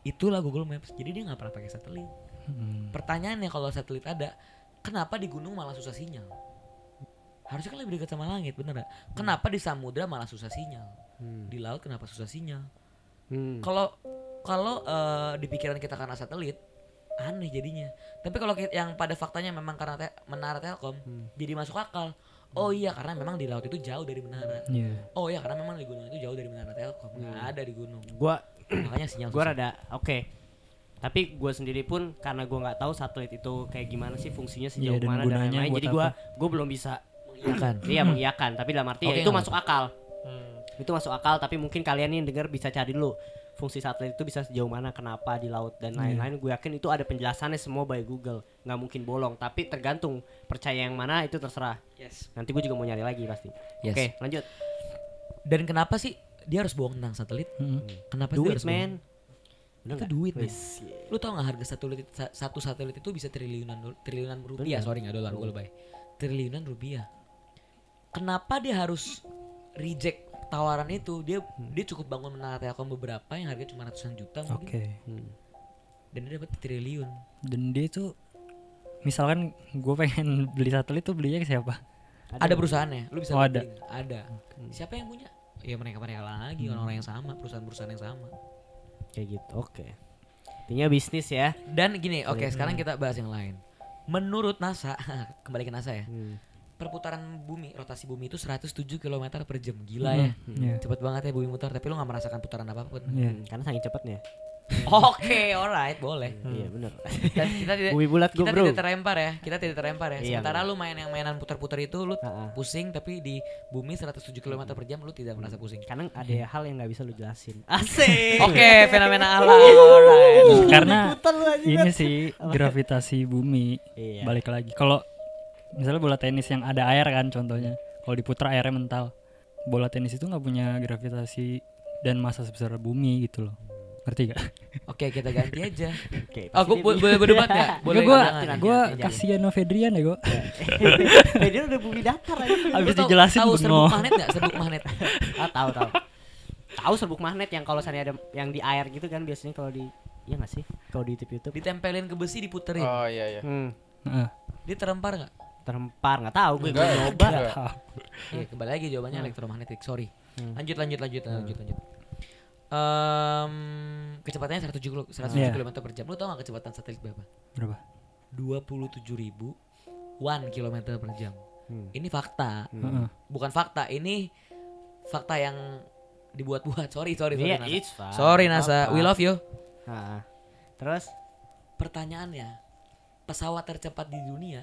Itulah Google Maps. Jadi dia nggak pernah pakai satelit. Hmm. Pertanyaannya kalau satelit ada, kenapa di gunung malah susah sinyal? Harusnya kan lebih dekat sama langit, bener gak? Kenapa di samudra malah susah sinyal? Hmm. Di laut kenapa susah sinyal? Hmm. Kalau kalau eh, di pikiran kita karena satelit, aneh jadinya. Tapi kalau yang pada faktanya memang karena te- menara Telkom, Hmm. jadi masuk akal. Oh iya karena memang di laut itu jauh dari menara. Iya. Oh iya karena memang di gunung itu jauh dari menara Telkom. Nggak ada di gunung. Gua Makanya sinyal gue susah. rada oke tapi gue sendiri pun karena gue nggak tahu satelit itu kayak gimana sih fungsinya sejauh dan mana dan lain-lain buat jadi gue gue belum bisa mengiyakan. iya mengiyakan tapi dalam arti ya Oke, itu masuk akal Hmm. Itu masuk akal tapi mungkin kalian yang dengar bisa cari dulu fungsi satelit itu bisa sejauh mana kenapa di laut dan lain-lain gue yakin itu ada penjelasannya semua by Google nggak mungkin bolong tapi tergantung percaya yang mana itu terserah Yes. nanti gue juga mau nyari lagi pasti Yes. oke lanjut Dan kenapa sih dia harus bohong tentang satelit? Mm. Kenapa duit harus bohong? man Bener Itu nggak? duit, iya. Lu tau gak harga satelit sa- satu satelit itu bisa triliunan triliunan rupiah, Bener. sorry nggak dolar gue lebay. Triliunan rupiah. Kenapa dia harus reject tawaran itu? Dia dia cukup bangun menara Telkom beberapa yang harganya cuma ratusan juta mungkin. Oke. Hmm. Dan dia dapat triliun. Dan dia tuh misalkan gue pengen beli satelit tuh belinya ke siapa? Ada, perusahaannya, lu bisa Oh, ada. Ada. Siapa yang punya? Ya mereka-mereka lagi, orang-orang yang sama, perusahaan-perusahaan yang sama. kayak gitu oke intinya bisnis ya Dan gini, oke sekarang kita bahas yang lain. Menurut NASA, kembali ke NASA ya. Hmm. Perputaran bumi, rotasi bumi itu 107 km per jam. Gila ya. Iya. Cepet banget ya bumi muter, tapi lu gak merasakan putaran apa pun. Iya. Hmm, karena saking cepatnya Oke, alright, boleh. iya bener Dan kita tidak bumi bulat kita bro tidak terlempar ya. Kita tidak terlempar ya. Iya, Sementara lu main yang mainan putar-putar itu lu Ha-ha. pusing tapi di bumi 107 km per jam lu tidak merasa pusing. kadang ada hal yang nggak bisa lu jelasin asik Oke, fenomena alam. Alright. Karena ini sih gravitasi bumi iya balik lagi. Kalau misalnya bola tenis yang ada air kan contohnya, kalau diputar airnya mental. Bola tenis itu nggak punya gravitasi dan massa sebesar bumi gitu loh. Ngerti gak? Oke, kita ganti aja. oke bo- boleh berdebat gak? Boleh gue gue nanti aja. kasihan sama Fedrian ya gue. dia udah bumi datar aja Habis Lu tahu- dijelasin tahu serbuk magnet gak? Serbuk magnet. ah tahu tahu tahu serbuk magnet yang kalau misalnya ada yang di air gitu kan biasanya kalau di Iya gak sih? Kalau di YouTube YouTube. Ditempelin ke besi diputerin. Oh iya iya. Hmm, Heeh. Dia terempar gak? Terempar nggak tahu gue Enggak, gue nyoba. Iya, kembali lagi jawabannya elektromagnetik. Sorry. Hmm. Lanjut lanjut lanjut lanjut lanjut. Em, kecepatannya 107 kilo- 107 Iya. km per jam. Lu tau gak kecepatan satelit berapa? Berapa? 27 ribu 1 km per jam. Hmm. Ini fakta. Heeh. Bukan fakta, ini fakta yang dibuat-buat. Sorry, sorry, sorry. Iya, NASA. it's fine. Sorry NASA, we love you. Ah, terus Pertanyaannya, pesawat tercepat di dunia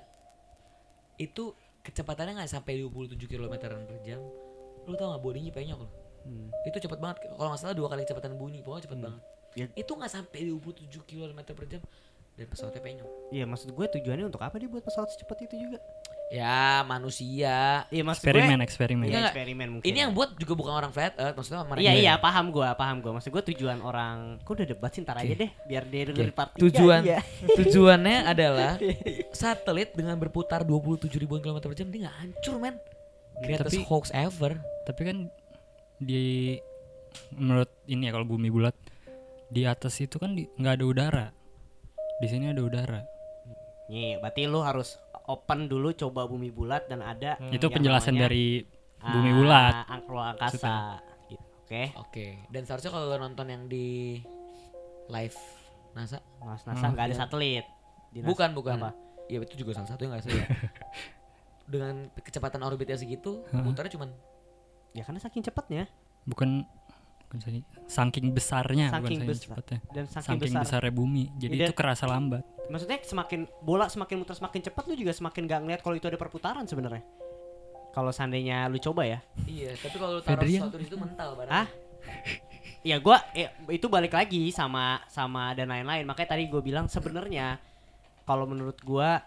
itu kecepatannya nggak sampai 27 km per jam. Lu tau nggak bodinya penyok loh. hmm. Itu cepat banget. Kalau nggak salah dua kali kecepatan bunyi, pokoknya cepat banget. Ya. Itu nggak sampai 27 km per jam dan pesawatnya penyok. Iya maksud gue tujuannya untuk apa dia buat pesawat secepat itu juga? Ya manusia. Iya maksud Eksperimen, gue eksperimen. Iya, Enggak, eksperimen mungkin. Ini yang buat juga bukan orang flat earth, maksudnya mereka. Iya iya paham gue paham gue maksud gue tujuan orang kok udah debat sih ntar aja deh biar dia denger Oke. part Tujuan iya. tujuannya adalah satelit dengan berputar 27 ribuan kilometer per jam dia nggak hancur men. Greatest Tapi- hoax ever. Tapi kan di menurut ini ya kalau bumi bulat di atas itu kan di- nggak ada udara. Di sini ada udara. Nih, berarti lu harus open dulu coba bumi bulat dan ada Itu yang penjelasan namanya, dari bumi ah, bulat. ang- ruang angkasa. Gitu. Oke. Oke, dan seharusnya kalau lo nonton yang di live NASA. Mas NASA Hmm. nggak ada satelit. Di NASA- Bukan, bukan. Apa? Ya itu juga salah satu yang nggak sih. Dengan kecepatan orbitnya segitu, Heeh. muternya cuman Ya karena saking cepatnya bukan saking, saking besarnya Saking bukan saking besar. cepatnya dan saking, saking besar. besarnya bumi jadi Iya. itu kerasa lambat Maksudnya semakin bola semakin muter semakin cepat lu juga semakin gak ngeliat kalau itu ada perputaran sebenarnya. Kalau seandainya lu coba ya. Iya, tapi kalau lu taruh sesuatu di situ mental barang. Ah? Ya gua ya, itu balik lagi sama sama dan lain-lain. Makanya tadi gue bilang sebenarnya kalau menurut gua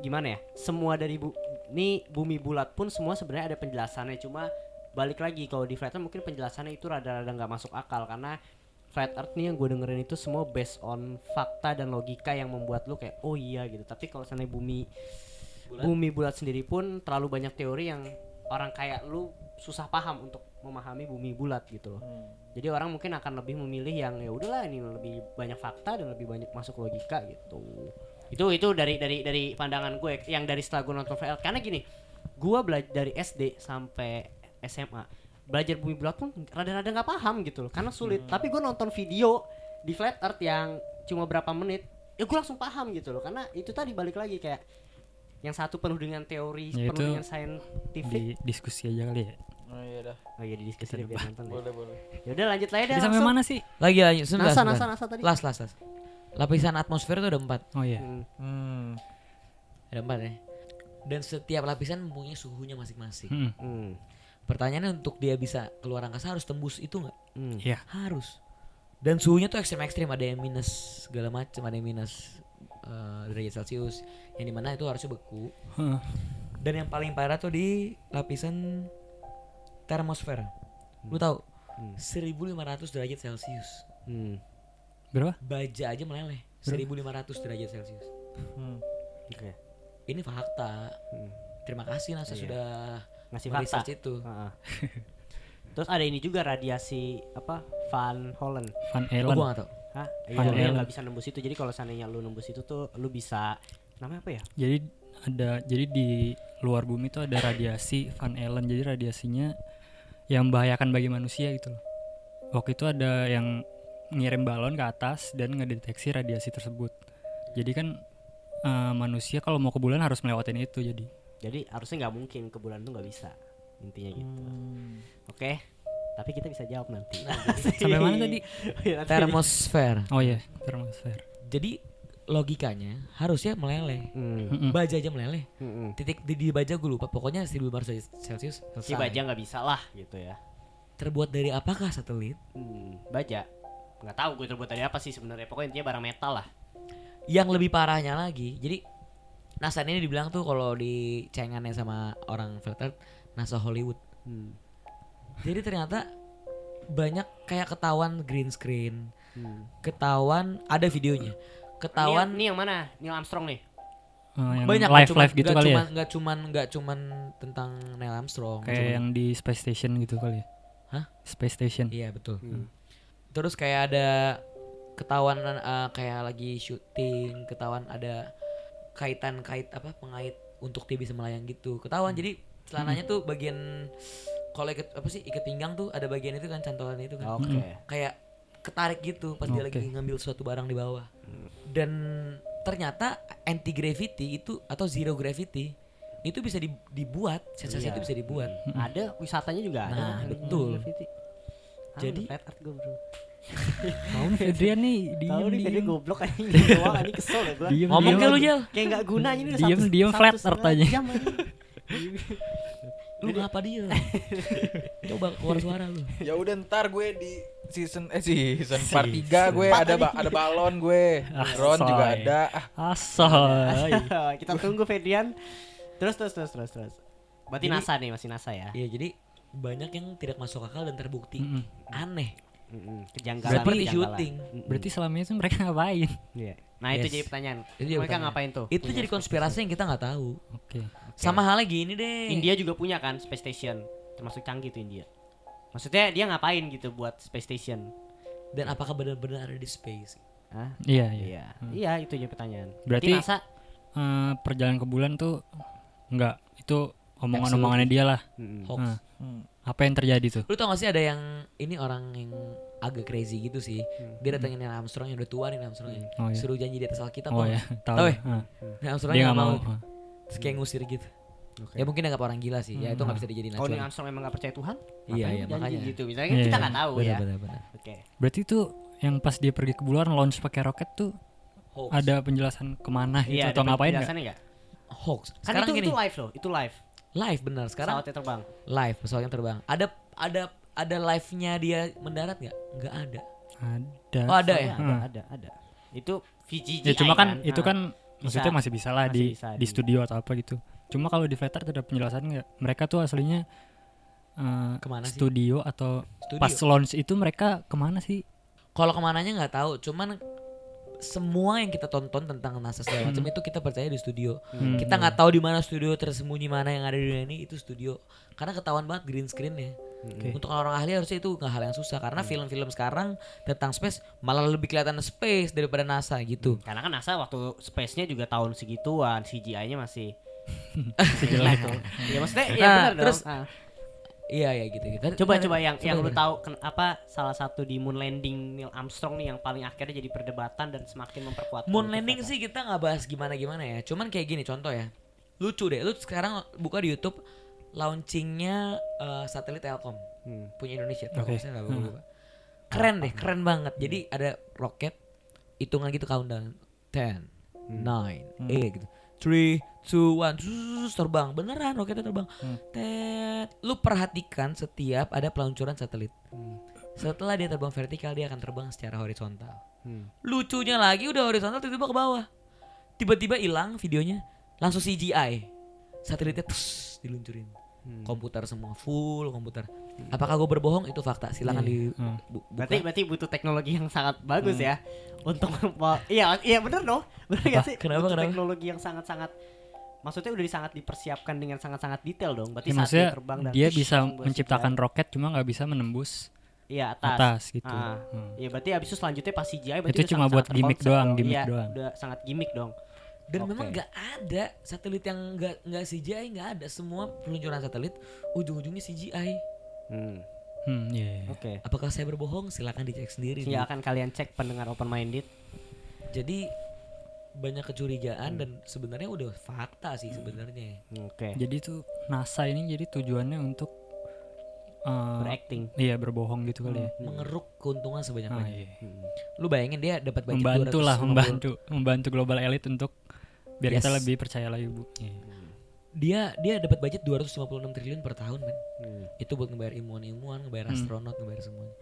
gimana ya? Semua dari bu ini bumi bulat pun semua sebenarnya ada penjelasannya. Cuma balik lagi kalau di flat earth mungkin penjelasannya itu rada-rada nggak masuk akal karena flat earth nih yang gue dengerin itu semua based on fakta dan logika yang membuat lu kayak oh iya gitu. Tapi kalau seandainya bumi bumi bulat sendiri pun terlalu banyak teori yang orang kayak lu susah paham untuk memahami bumi bulat gitu loh. Jadi orang mungkin akan lebih memilih yang ya udahlah ini lebih banyak fakta dan lebih banyak masuk logika gitu. Itu itu dari dari dari pandangan gue yang dari setelah gue nonton VL karena gini, gue belajar dari SD sampai SMA belajar bumi bulat pun rada-rada nggak paham gitu loh karena sulit. Tapi gue nonton video di flat earth yang cuma berapa menit, ya gue langsung paham gitu loh karena itu tadi balik lagi kayak yang satu penuh dengan teori, Ya, penuh dengan saintifik. di diskusi aja kali ya Oh iya dah. Oh iya di diskusi deh, biar nonton deh. Boleh, boleh. Ya udah lanjut aja deh Jadi sampai mana sih Lagi lagi sebentar. NASA, sebentar. NASA, NASA tadi. Las, las, las. Lapisan atmosfer itu ada empat. oh iya Hmm. Hmm. Ada empat ya. Dan setiap lapisan mempunyai suhunya masing-masing. Mm-mm. Hmm. Pertanyaannya untuk dia bisa keluar angkasa harus tembus itu nggak? Hmm. Iya Harus. Dan suhunya tuh ekstrim-ekstrim ada yang minus segala macam, ada yang minus eh, derajat Celcius, yang di mana itu harusnya beku. Dan yang paling parah tuh di lapisan termosfer. Lu tahu? Hmm. 1500 derajat Celcius. Hmm. berapa Baja aja meleleh. 1500 derajat Celcius. Hmm. Oke. Ini fakta. Hmm. Terima kasih NASA Iya. sudah Ngasih fakta. itu. Heeh. Terus ada ini juga radiasi apa Van Hollen. Van Oh, Allen gua gak tau. Hah? Iya, Van yang Allen. nggak bisa nembus itu. Jadi kalau seandainya lu nembus itu tuh lu bisa namanya apa ya? jadi ada jadi di luar bumi itu ada radiasi Van Allen jadi radiasinya yang membahayakan bagi manusia gitu loh waktu itu ada yang ngirim balon ke atas dan ngedeteksi radiasi tersebut jadi kan eh, manusia kalau mau ke bulan harus melewatin itu jadi Jadi harusnya nggak mungkin ke bulan tuh nggak bisa. Intinya gitu. Oke. Tapi kita bisa jawab nanti. sampai mana tadi Iya. Termosfer. oh iya termosfer Jadi logikanya harusnya meleleh. Hmm. Baja aja meleleh. Hmm. Titik di, di baja gue lupa. Pokoknya 1500 derajat Celcius Si baja nggak bisa lah gitu ya. Terbuat dari apakah satelit? Hmm. Baja. Nggak tahu gue terbuat dari apa sih sebenarnya. Pokoknya intinya barang metal lah. Yang lebih parahnya lagi. Jadi NASA ini dibilang tuh kalau di cengannya sama orang earth NASA Hollywood. Hmm. Jadi ternyata banyak kayak ketahuan green screen, Hmm. ketahuan ada videonya. Ketahuan Nih, nih yang mana? Neil Armstrong nih. Eh, yang banyak live live gitu kali cuman, ya nggak cuman nggak cuman tentang Neil Armstrong kayak cuman- yang di space station gitu kali ya Hah? space station iya betul Hmm. terus kayak ada ketahuan eh, kayak lagi syuting ketahuan ada kaitan kait apa pengait untuk dia bisa melayang gitu ketahuan jadi celananya tuh bagian kalau ikat apa sih ikat pinggang tuh ada bagian itu kan cantolan itu kan Oke. kayak ketarik gitu pas dia Oke. lagi ngambil suatu barang di bawah dan ternyata anti gravity itu atau zero gravity itu bisa di- dibuat sensasi Iya. itu bisa dibuat Ada wisatanya juga ada. Nah, Yang betul. graffiti. Ah, Jadi- bro. Tahu nih Fedrian nih Tahu diem nih dia goblok aja doang anjing kesel ya gua. diem ngomong diem ke lu. Jel Kayak enggak guna ini udah Diem, satu- diem satu flat setengah earth aja. jam, anjing. lu ngapa dia coba keluar suara lu Ya udah ntar gue di season eh season part 3 gue ada ba- ada balon gue. Ron juga ada. Ah, asoy Kita tunggu Fedian. Terus terus terus terus terus. Berarti NASA nih, masih NASA ya. iya jadi banyak yang tidak masuk akal dan terbukti Mm-mm. aneh Kejanggalan. seperti kejanggalan. syuting berarti selama itu mereka ngapain Iya. Nah, itu jadi pertanyaan. Itu jadi Mereka pertanyaan. ngapain tuh? itu Punya jadi konspirasi yang kita nggak tahu oke sama halnya gini deh. India juga punya kan space station. Termasuk canggih tuh India. Maksudnya dia ngapain gitu buat space station? dan apakah benar-benar ada di space Hah? iya iya Iya. Iya, itu jadi pertanyaan. Berarti- NASA Eh, perjalanan ke bulan tuh enggak itu omongan-omongannya dia lah hoax Nah, hmm. Apa yang terjadi tuh? Lu tau gak sih ada yang ini orang yang agak crazy gitu sih. Dia datengin Neil Armstrong yang udah tua nih Neil Armstrong. ya. Oh ya. Suruh janji di atas Alkitab. Oh tau ya, nggak? tahu. Tahu ya? Ah. Neil Armstrong Dia nggak nggak mau. mau. Terus kayak ngusir gitu. Oke. Ya mungkin dianggap orang gila sih. Ya itu nggak bisa dijadiin Oh, Neil acuan. Armstrong emang gak percaya Tuhan? Iya, iya, makanya. gitu. Misalnya kan kita Iya, nggak tahu Benar, ya. benar, benar. Oke. Berarti itu yang pas dia pergi ke bulan launch pakai roket tuh Hoax. ada penjelasan ke mana gitu Iya, atau ngapain nggak? hoax. Kan Sekarang itu, gini, itu live loh, itu live. Live benar. Sekarang Pesawatnya terbang. live pesawatnya terbang. Ada ada ada live-nya dia mendarat nggak? Nggak ada. Ada. Oh ada ya. Ada, Hmm. ada, ada. Itu VGGI Ya cuma kan itu Ah. kan Bisa. maksudnya masih bisa lah Masih di bisa di di- studio atau apa gitu. Cuma kalau di Flat Earth ada penjelasan nggak? Mereka tuh aslinya eh, Ke mana sih? studio atau Studio. pas launch itu mereka ke mana sih? Kalau ke mananya nggak tahu, cuman semua yang kita tonton tentang NASA segala macam itu kita percaya di studio. Hmm. Kita nggak tahu di mana studio tersembunyi mana yang ada di dunia ini itu studio. Karena ketahuan banget green screen-nya. Oke. Untuk orang ahli harusnya itu nggak hal yang susah karena film-film sekarang tentang space malah lebih kelihatan space daripada NASA gitu. Karena kan NASA waktu space-nya juga tahun segituan, CGI-nya masih Sejelek. tuh. Ya maksudnya ya Nah, benar terus dong. Ah. Iya ya gitu gitu. Coba coba yang yang lu gimana? tahu ken- apa salah satu di moon landing Neil Armstrong nih yang paling akhirnya jadi perdebatan dan semakin memperkuat. Moon landing mereka. sih kita nggak bahas gimana gimana ya. Cuman kayak gini contoh ya. Lucu deh. Lu sekarang buka di YouTube launchingnya eh, satelit Telkom Hmm. punya Indonesia. Nggak gua lupa. Keren deh, keren banget. Jadi ada roket hitungan gitu countdown 10, 9, 8 gitu. 3, 2, 1, zzz, terbang. Beneran roketnya terbang. Tet. Lu perhatikan setiap ada peluncuran satelit. Setelah dia terbang vertikal, dia akan terbang secara horizontal. Hmm. Lucunya lagi udah horizontal tiba-tiba ke bawah. Tiba-tiba hilang videonya. Langsung CGI. Satelitnya terus diluncurin. Komputer semua full komputer. Apakah gue berbohong? Itu fakta. Silakan di Hmm. bu- buka. Berarti berarti butuh teknologi yang sangat bagus ya untuk iya iya bener dong. Bener gak sih? Kenapa, butuh kenapa? teknologi yang sangat-sangat maksudnya udah sangat dipersiapkan dengan sangat-sangat detail dong. Berarti Ya, saat maksudnya dia terbang dan dia bisa menciptakan CGI. roket cuma nggak bisa menembus iya atas. atas gitu. Ah. Hmm. Iya berarti abis itu selanjutnya pas CGI berarti Itu cuma sangat- buat sangat gimmick doang, dong. gimmick Iya, doang. Udah sangat gimmick dong. Dan Oke. memang nggak ada satelit yang nggak nggak CGI nggak ada. Semua peluncuran satelit ujung-ujungnya CGI. Hmm. Hmm, iya. iya. Oke. Apakah saya berbohong? Silakan dicek sendiri. di- Silakan kalian cek pendengar open minded. Jadi banyak kecurigaan dan sebenarnya udah fakta sih sebenarnya. Oke. Jadi tuh NASA ini jadi tujuannya untuk eh, Berakting. iya berbohong gitu kali ya. Mengeruk keuntungan Ah, sebanyak-banyak. iya. Hmm. Lu bayangin dia dapat budget Membantu lah, 250 membantu, membantu global elite untuk biar kita Yes. lebih percaya lagi bu. Iya. Dia dia dapat budget 256 triliun per tahun, men. Hmm. Itu buat ngebayar ilmuwan-ilmuwan, ngebayar Hmm. astronot, ngebayar semuanya.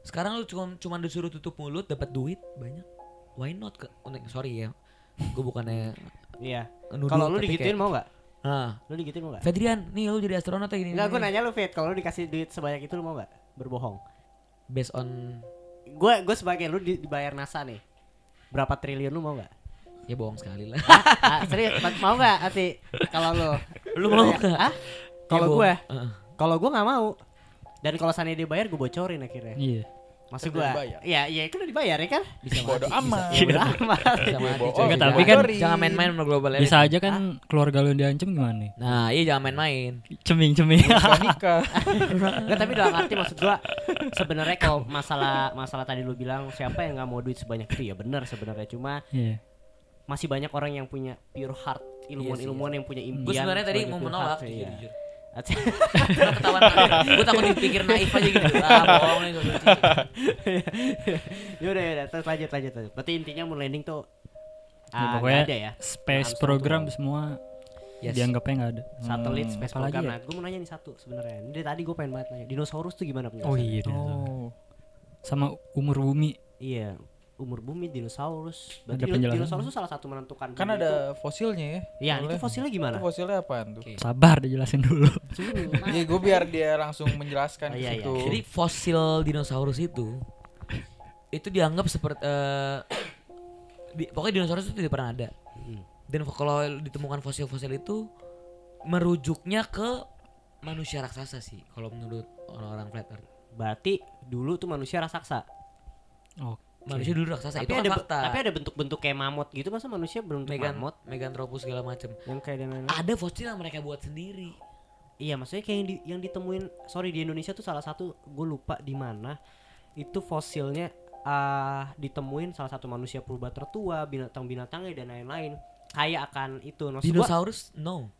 Sekarang lu cuma cuma disuruh tutup mulut dapat duit banyak. Why not ke unik- sorry ya. Gue bukannya Iya. Kalau lu digituin kayak, mau nggak? Nah, Lu digituin mau nggak? Fedrian, nih lu jadi astronot ya gini. Enggak, gue nanya lu Fit, kalau lu dikasih duit sebanyak itu lu mau nggak? Berbohong. Based on Gue gue sebagai lu di- dibayar NASA nih. Berapa triliun lu mau nggak? Ya bohong sekali lah. ah, serius, ma- mau nggak Ati? Kalau lu Lu mau Ya, nggak? ah? Ya, Kalau bohong. gue, Heeh. kalau gue nggak mau. Dan kalau sana dia bayar gue bocorin akhirnya. Iya. Maksud Kan gue, dibayar. iya iya itu udah dibayar ya kan? bisa Bodo amat. Bisa, Udah amat. bisa mati. Enggak, Jangan- tapi kan jangan main-main sama global elite. Bisa aja kan keluarga lu diancam gimana nih? Nah, iya jangan main-main. Ceming-ceming. Nikah. Enggak tapi dalam arti maksud gua sebenarnya kalau masalah masalah tadi lu bilang siapa yang nggak mau duit sebanyak itu ya benar sebenarnya cuma Iya. Masih banyak orang yang punya pure heart ilmuwan-ilmuwan yang punya impian. Gue sebenarnya tadi mau menolak, heart, iya. jujur. Ketahuan gue takut dipikir naif aja gitu. Ah, bohong nih. Yaudah yaudah terus lanjut lanjut lanjut. Berarti intinya moon landing tuh Ya, ah, pokoknya nggak ada ya. Space Armstrong program tuh. semua Yes. dianggapnya nggak ada. Satelit Hmm, space apalagi program. ya? Nah, gue mau nanya nih satu sebenarnya. Ini dari tadi gue pengen banget nanya. Dinosaurus tuh gimana Oh iya. Oh. Sama umur bumi. Iya. Umur bumi dinosaurus. Berarti Ada penjelasan. dinosaurus tuh salah satu menentukan. Kan ada fosilnya ya. itu. Iya, itu fosilnya gimana? Itu fosilnya apaan tuh? Oke. Sabar dijelasin dulu. Iya, gue biar dia langsung menjelaskan Oh, iya, iya. Jadi fosil dinosaurus itu itu dianggap seperti eh, di- pokoknya dinosaurus itu tidak pernah ada. Hmm. Dan kalau ditemukan fosil-fosil itu merujuknya ke manusia raksasa sih kalau menurut orang-orang flat earth. Berarti dulu tuh manusia raksasa. Oh. Manusia dulu raksasa Tapi itu kan ada fakta. tapi ada bentuk-bentuk kayak mamut gitu masa manusia berbentuk Megan mamut Meganthropus segala macam. yang kayak dan lain-lain. Ada fosil yang mereka buat sendiri. Iya maksudnya kayak yang, di- yang ditemuin sorry di Indonesia tuh salah satu gue lupa di mana itu fosilnya ah ditemuin salah satu manusia purba tertua binatang-binatangnya dan lain-lain kayak akan itu maksud gua Dinosaurus no.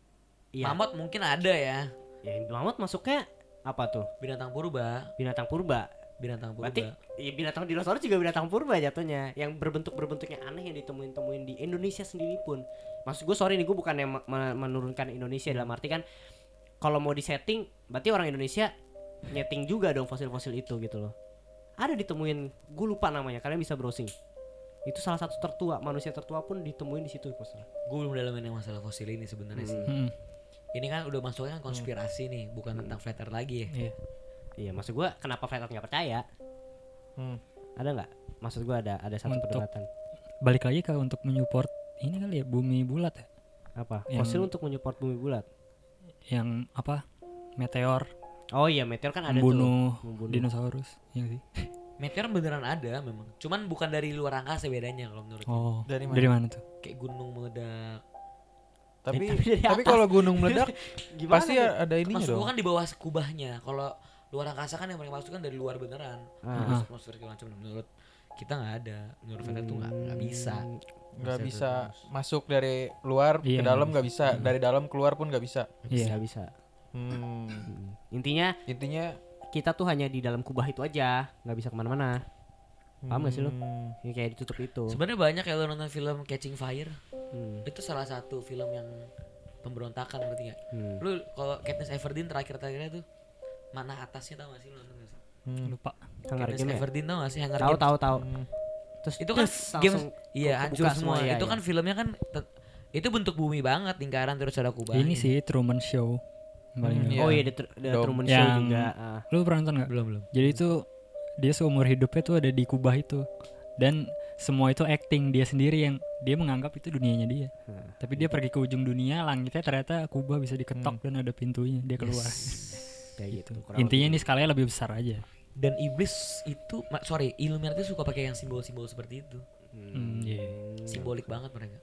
iya Mamut mungkin ada ya. ya mamut masuknya apa tuh Binatang purba, binatang purba binatang purba. berarti ya binatang dinosaurus juga binatang purba jatuhnya. Yang berbentuk berbentuknya aneh yang ditemuin temuin di Indonesia sendiri pun. Maksud gue sorry nih gue bukan yang menurunkan Indonesia dalam arti kan kalau mau disetting berarti orang Indonesia nyeting juga dong fosil-fosil itu gitu loh. Ada ditemuin gue lupa namanya kalian bisa browsing. Itu salah satu tertua manusia tertua pun ditemuin di situ fosil Gue belum dalamin yang masalah fosil ini sebenarnya sih. Hmm, Ini kan udah masuknya kan konspirasi nih, bukan tentang flat earth lagi ya. iya. Iya maksud gue kenapa flat earth nggak percaya Hmm. ada nggak maksud gue ada ada satu Untuk- perdebatan Balik lagi ke untuk menyupport ini kali ya bumi bulat ya. apa Yang- fosil untuk menyupport bumi bulat Yang apa? Meteor oh iya meteor kan ada tuh membunuh membunuh. dinosaurus. Iya sih. Meteor beneran ada memang. Cuman bukan dari luar angkasa bedanya kalau menurut gue. Oh. Dari mana? Dari mana tuh? Kayak gunung meledak. Tapi Tapi tapi kalau gunung meledak Gimana pasti ada ininya Maksud dong. gua kan di bawah kubahnya. Kalau luar angkasa kan yang mereka maksud kan dari luar beneran. Ah. Atmosfer segala macam. Menurut kita nggak ada. Menurut mereka tuh nggak nggak bisa. nggak bisa masuk dari luar Iya, ke dalam nggak nggak bisa, dari dalam keluar pun nggak bisa. Iya. bisa. Hmm. Hmm. Intinya Intinya kita tuh hanya di dalam kubah itu aja, nggak bisa ke mana-mana. Paham gak sih lu? hmm, Ya, kayak ditutup itu. Sebenarnya banyak ya lo nonton film Catching Fire. Hmm. Itu salah satu film yang pemberontakan berarti nggak? Hmm. Lu kalau Katniss Everdeen terakhir-terakhirnya tuh mana atasnya tau gak sih lu nonton gak sih? hmm. Lupa. Hunger Katniss Game ya? Everdeen tau gak sih Hunger Tahu Games? tahu tahu. Hmm. Terus itu kan games langsung iya hancur semua, iya, itu iya. kan filmnya kan itu bentuk bumi banget lingkaran terus ada kubah Ini sih Truman Show. Paling Hmm, iya. Oh iya The. Truman Show Yang- juga. ah. Lu pernah nonton nggak? belum belum Jadi itu dia seumur hidupnya tuh ada di kubah itu dan semua itu acting dia sendiri yang dia menganggap itu dunianya dia. Nah, Tapi dia pergi ke ujung dunia, langitnya ternyata kubah bisa diketok Hmm. dan ada pintunya, dia keluar. Kayak gitu. Gitu. Intinya lebih. ini skalanya lebih besar aja. dan iblis itu ma- sorry Illuminati suka pakai yang simbol-simbol seperti itu Hmm, iya. simbolik banget mereka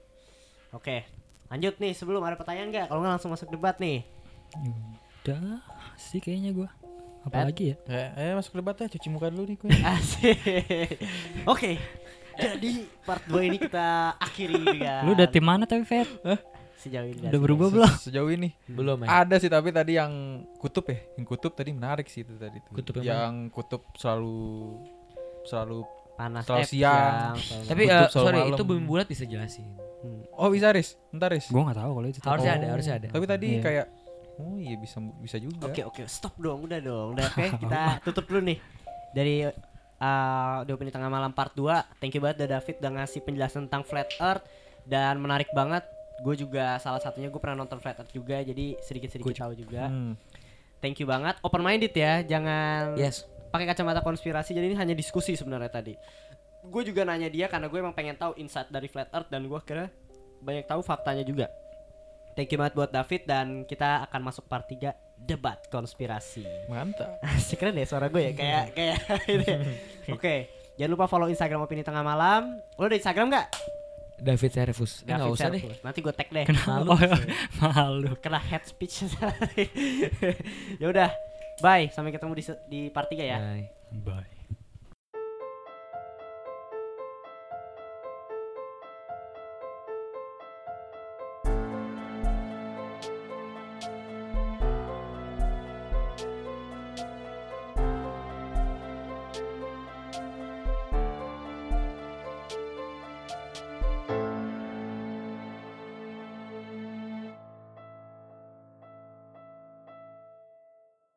Oke. Lanjut nih sebelum ada pertanyaan nggak? Kalau nggak langsung masuk debat nih. Udah sih kayaknya gua. Apalagi ya? Ya, ayo masuk debat ya, cuci muka dulu nih gue. Asik. Oke. Jadi part 2 ini kita akhiri dengan Lu udah tim mana tapi Fet? Sejauh ini. Udah berubah belum? Sejauh ini belum ya ada sih tapi tadi yang kutub ya, yang kutub tadi menarik sih itu tadi tuh. Kutub yang yang kutub selalu selalu panas Selalu eh, siang. selalu- tapi Kutub eh, selalu sorry malam. itu bumi bulat bisa jelasin Hmm. Oh bisa Riz, ntar Riz. Gua nggak tahu kalau itu. harusnya Oh. ada harusnya ada Tapi tadi Iya. kayak oh iya bisa bisa juga. Oke oke stop dong udah dong udah oke kita tutup dulu nih dari uh, opini tengah malam part 2 thank you banget udah David udah ngasih penjelasan tentang flat earth dan menarik banget gue juga salah satunya gue pernah nonton flat earth juga jadi sedikit sedikit tahu juga Hmm. thank you banget open minded ya jangan yes pakai kacamata konspirasi jadi ini hanya diskusi sebenarnya tadi gue juga nanya dia karena gue emang pengen tahu insight dari flat earth dan gue kira banyak tahu faktanya juga thank you banget buat David dan kita akan masuk part 3 debat konspirasi Mantap. Asik keren deh suara gue ya kayak kayak ini. Oke, jangan lupa follow Instagram opini tengah malam. Lo ada Instagram nggak? David Servus eh, David usah deh. Nanti gue tag deh. malu Oh, malu. Kena head speech. ya udah. Bye, sampai ketemu di di part 3 ya. Bye. Bye.